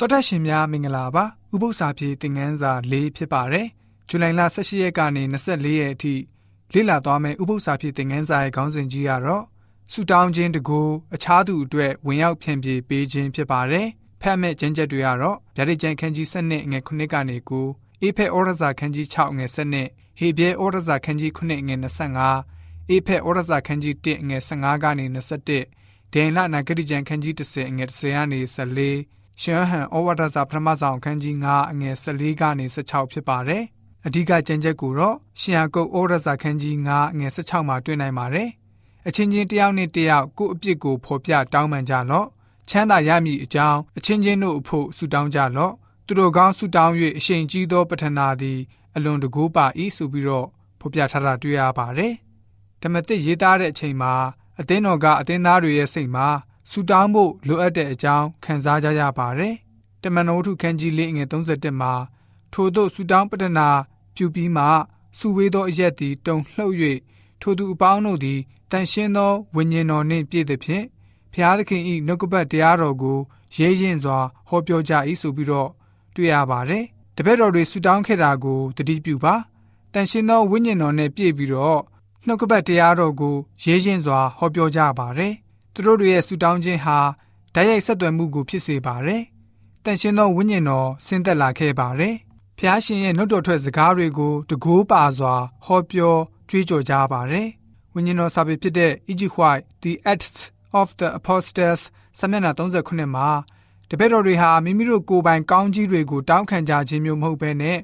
တော်တက်ရှင်များမင်္ဂလာပါဥပု္ပ္ပစာပြေသင်ခန်းစာ၄ဖြစ်ပါတယ်ဇူလိုင်လ18ရက်ကနေ24ရက်အထိလေ့လာသွားမယ့်ဥပု္ပ္ပစာပြေသင်ခန်းစာရဲ့ခေါင်းစဉ်ကြီးကတော့ဆူတောင်းခြင်းတကူအခြားသူအတွက်ဝင်ရောက်ဖြန့်ပြေပေးခြင်းဖြစ်ပါတယ်ဖတ်မဲ့ကျမ်းချက်တွေကတော့ဗျာဒိတ်ကျမ်းခန်းကြီး7ငွေ9ကနေ9အေဖက်ဩရစာခန်းကြီး6ငွေ7ဟေဘဲဩရစာခန်းကြီး9ငွေ25အေဖက်ဩရစာခန်းကြီး1ငွေ15ကနေ21ဒိန်လနာဂတိကျမ်းခန်းကြီး10ငွေ10ကနေ14 ရှမ်းဟန်ဩဝါဒစာပထမဆောင်အခန်းကြီး9အငယ်14ကနေ16ဖြစ်ပါတယ်။အဓိကကျမ်းချက်ကိုတော့ရှင်ယာကုတ်ဩဝါဒစာခန်းကြီး9အငယ်16မှာတွေ့နိုင်ပါတယ်။အချင်းချင်းတယောက်နဲ့တယောက်ကိုယ့်အပြစ်ကိုဖော်ပြတောင်းပန်ကြလော့။ချမ်းသာရမည်အကြောင်းအချင်းချင်းတို့အဖို့ဆုတောင်းကြလော့။သူတို့ကောင်းဆုတောင်း၍အရှိန်ကြီးသောပထနာသည်အလွန်တကူပါ၏ဆိုပြီးတော့ဖော်ပြထားတာတွေ့ရပါတယ်။ဓမ္မသစ်ရေးသားတဲ့အချိန်မှာအသင်းတော်ကအသင်းသားတွေရဲ့စိတ်မှာ ဆူတောင်းဖို့လိုအပ်တဲ့အကြောင်းခံစားကြရပါတယ်။တမန်တော်ထုခန်းကြီးလေးငယ်31မှာထို့သောဆူတောင်းပတနာပြုပြီးမှဆူဝေးသောအရက်သည်တုံလှုပ်၍ထိုသူအပေါင်းတို့သည်တန်ရှင်းသောဝိညာဉ်တော်နှင့်ပြည့်သည်ဖြင့်ဖျားသခင်၏နှုတ်ကပတ်တရားတော်ကိုရဲရင်စွာဟောပြောကြ၏ဆိုပြီးတော့တွေ့ရပါတယ်။တပည့်တော်တွေဆူတောင်းခဲ့တာကိုတတိပြုပါ။တန်ရှင်းသောဝိညာဉ်တော်နှင့်ပြည့်ပြီးတော့နှုတ်ကပတ်တရားတော်ကိုရဲရင်စွာဟောပြောကြပါတယ်။ သူတို့တွေရဲ့ဆူတောင်းခြင်းဟာဓာတ်ရိုက်ဆက်သွယ်မှုကိုဖြစ်စေပါတယ်။တန်ရှင်းသောဝိညာဉ်တော်ဆင်းသက်လာခဲ့ပါတယ်။ဖျားရှင်ရဲ့နှုတ်တော်ထွက်စကားတွေကိုတကိုးပါစွာဟောပြောကြွေးကြော်ကြပါတယ်။ဝိညာဉ်တော်စာပေဖြစ်တဲ့ E.G. White The Acts of the Apostles စာမျက်နှာ39မှာတပည့်တော်တွေဟာမိမိတို့ကိုယ်ပိုင်ကောင်းကြီးတွေကိုတောင်းခံကြခြင်းမျိုးမဟုတ်ဘဲနဲ့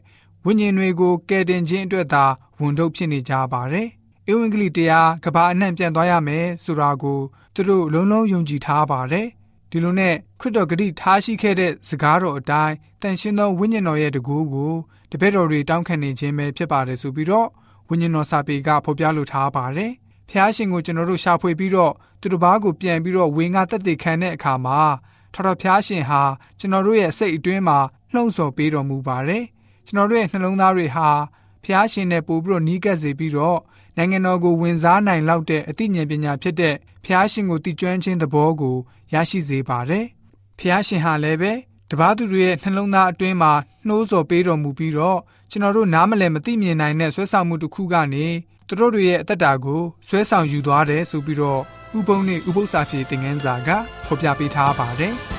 ဝိညာဉ်တွေကိုကယ်တင်ခြင်းအတွက်သာဝန်ထုတ်ဖြစ်နေကြပါတယ်။ဧဝံဂေလိတရားကဘာအနှံ့ပြန်သွားရမယ်ဆိုတာကို သူတို့လုံးလုံးယုံကြည်ထားပါတယ်ဒီလိုနဲ့ခရစ်တော်ဂတိထားရှိခဲ့တဲ့စကားတော်အတိုင်းတန်ရှင်းသောဝိညာဉ်တော်ရဲ့တကူကိုတပည့်တော်တွေတောင်းခံနေခြင်းပဲဖြစ်ပါတယ်ဆိုပြီးတော့ဝိညာဉ်တော်စာပေကဖော်ပြလိုထားပါတယ်ဖျားရှင်ကိုကျွန်တော်တို့ရှာဖွေပြီးတော့သူတစ်ပါးကိုပြန်ပြီးတော့ဝေငါတက်တည်ခံတဲ့အခါမှာထတော်ဖျားရှင်ဟာကျွန်တော်တို့ရဲ့စိတ်အတွင်းမှာလှုံ့ဆော်ပေးတော်မူပါတယ်ကျွန်တော်တို့ရဲ့နှလုံးသားတွေဟာ ဖျားရှင်နဲ့ပို့ပြီးတော့နီးကပ်စေပြီးတော့နိုင်ငံတော်ကိုဝင်စားနိုင်လောက်တဲ့အသိဉာဏ်ပညာဖြစ်တဲ့ဖျားရှင်ကိုတည်ကျွမ်းခြင်းသဘောကိုရရှိစေပါတယ်။ဖျားရှင်ဟာလည်းပဲတပားသူတွေရဲ့နှလုံးသားအတွင်းမှာနှိုးဆော်ပေးတော်မူပြီးတော့ကျွန်တော်တို့နားမလည်မသိမြင်နိုင်တဲ့ဆွဲဆောင်မှုတစ်ခုကနေသူတို့တွေရဲ့အသက်တာကိုဆွဲဆောင်ယူသွားတယ်ဆိုပြီးတော့ဥပုံနဲ့ဥပု္ပ္ပစာဖြေသင်ခန်းစာကဖော်ပြပေးထားပါတယ်။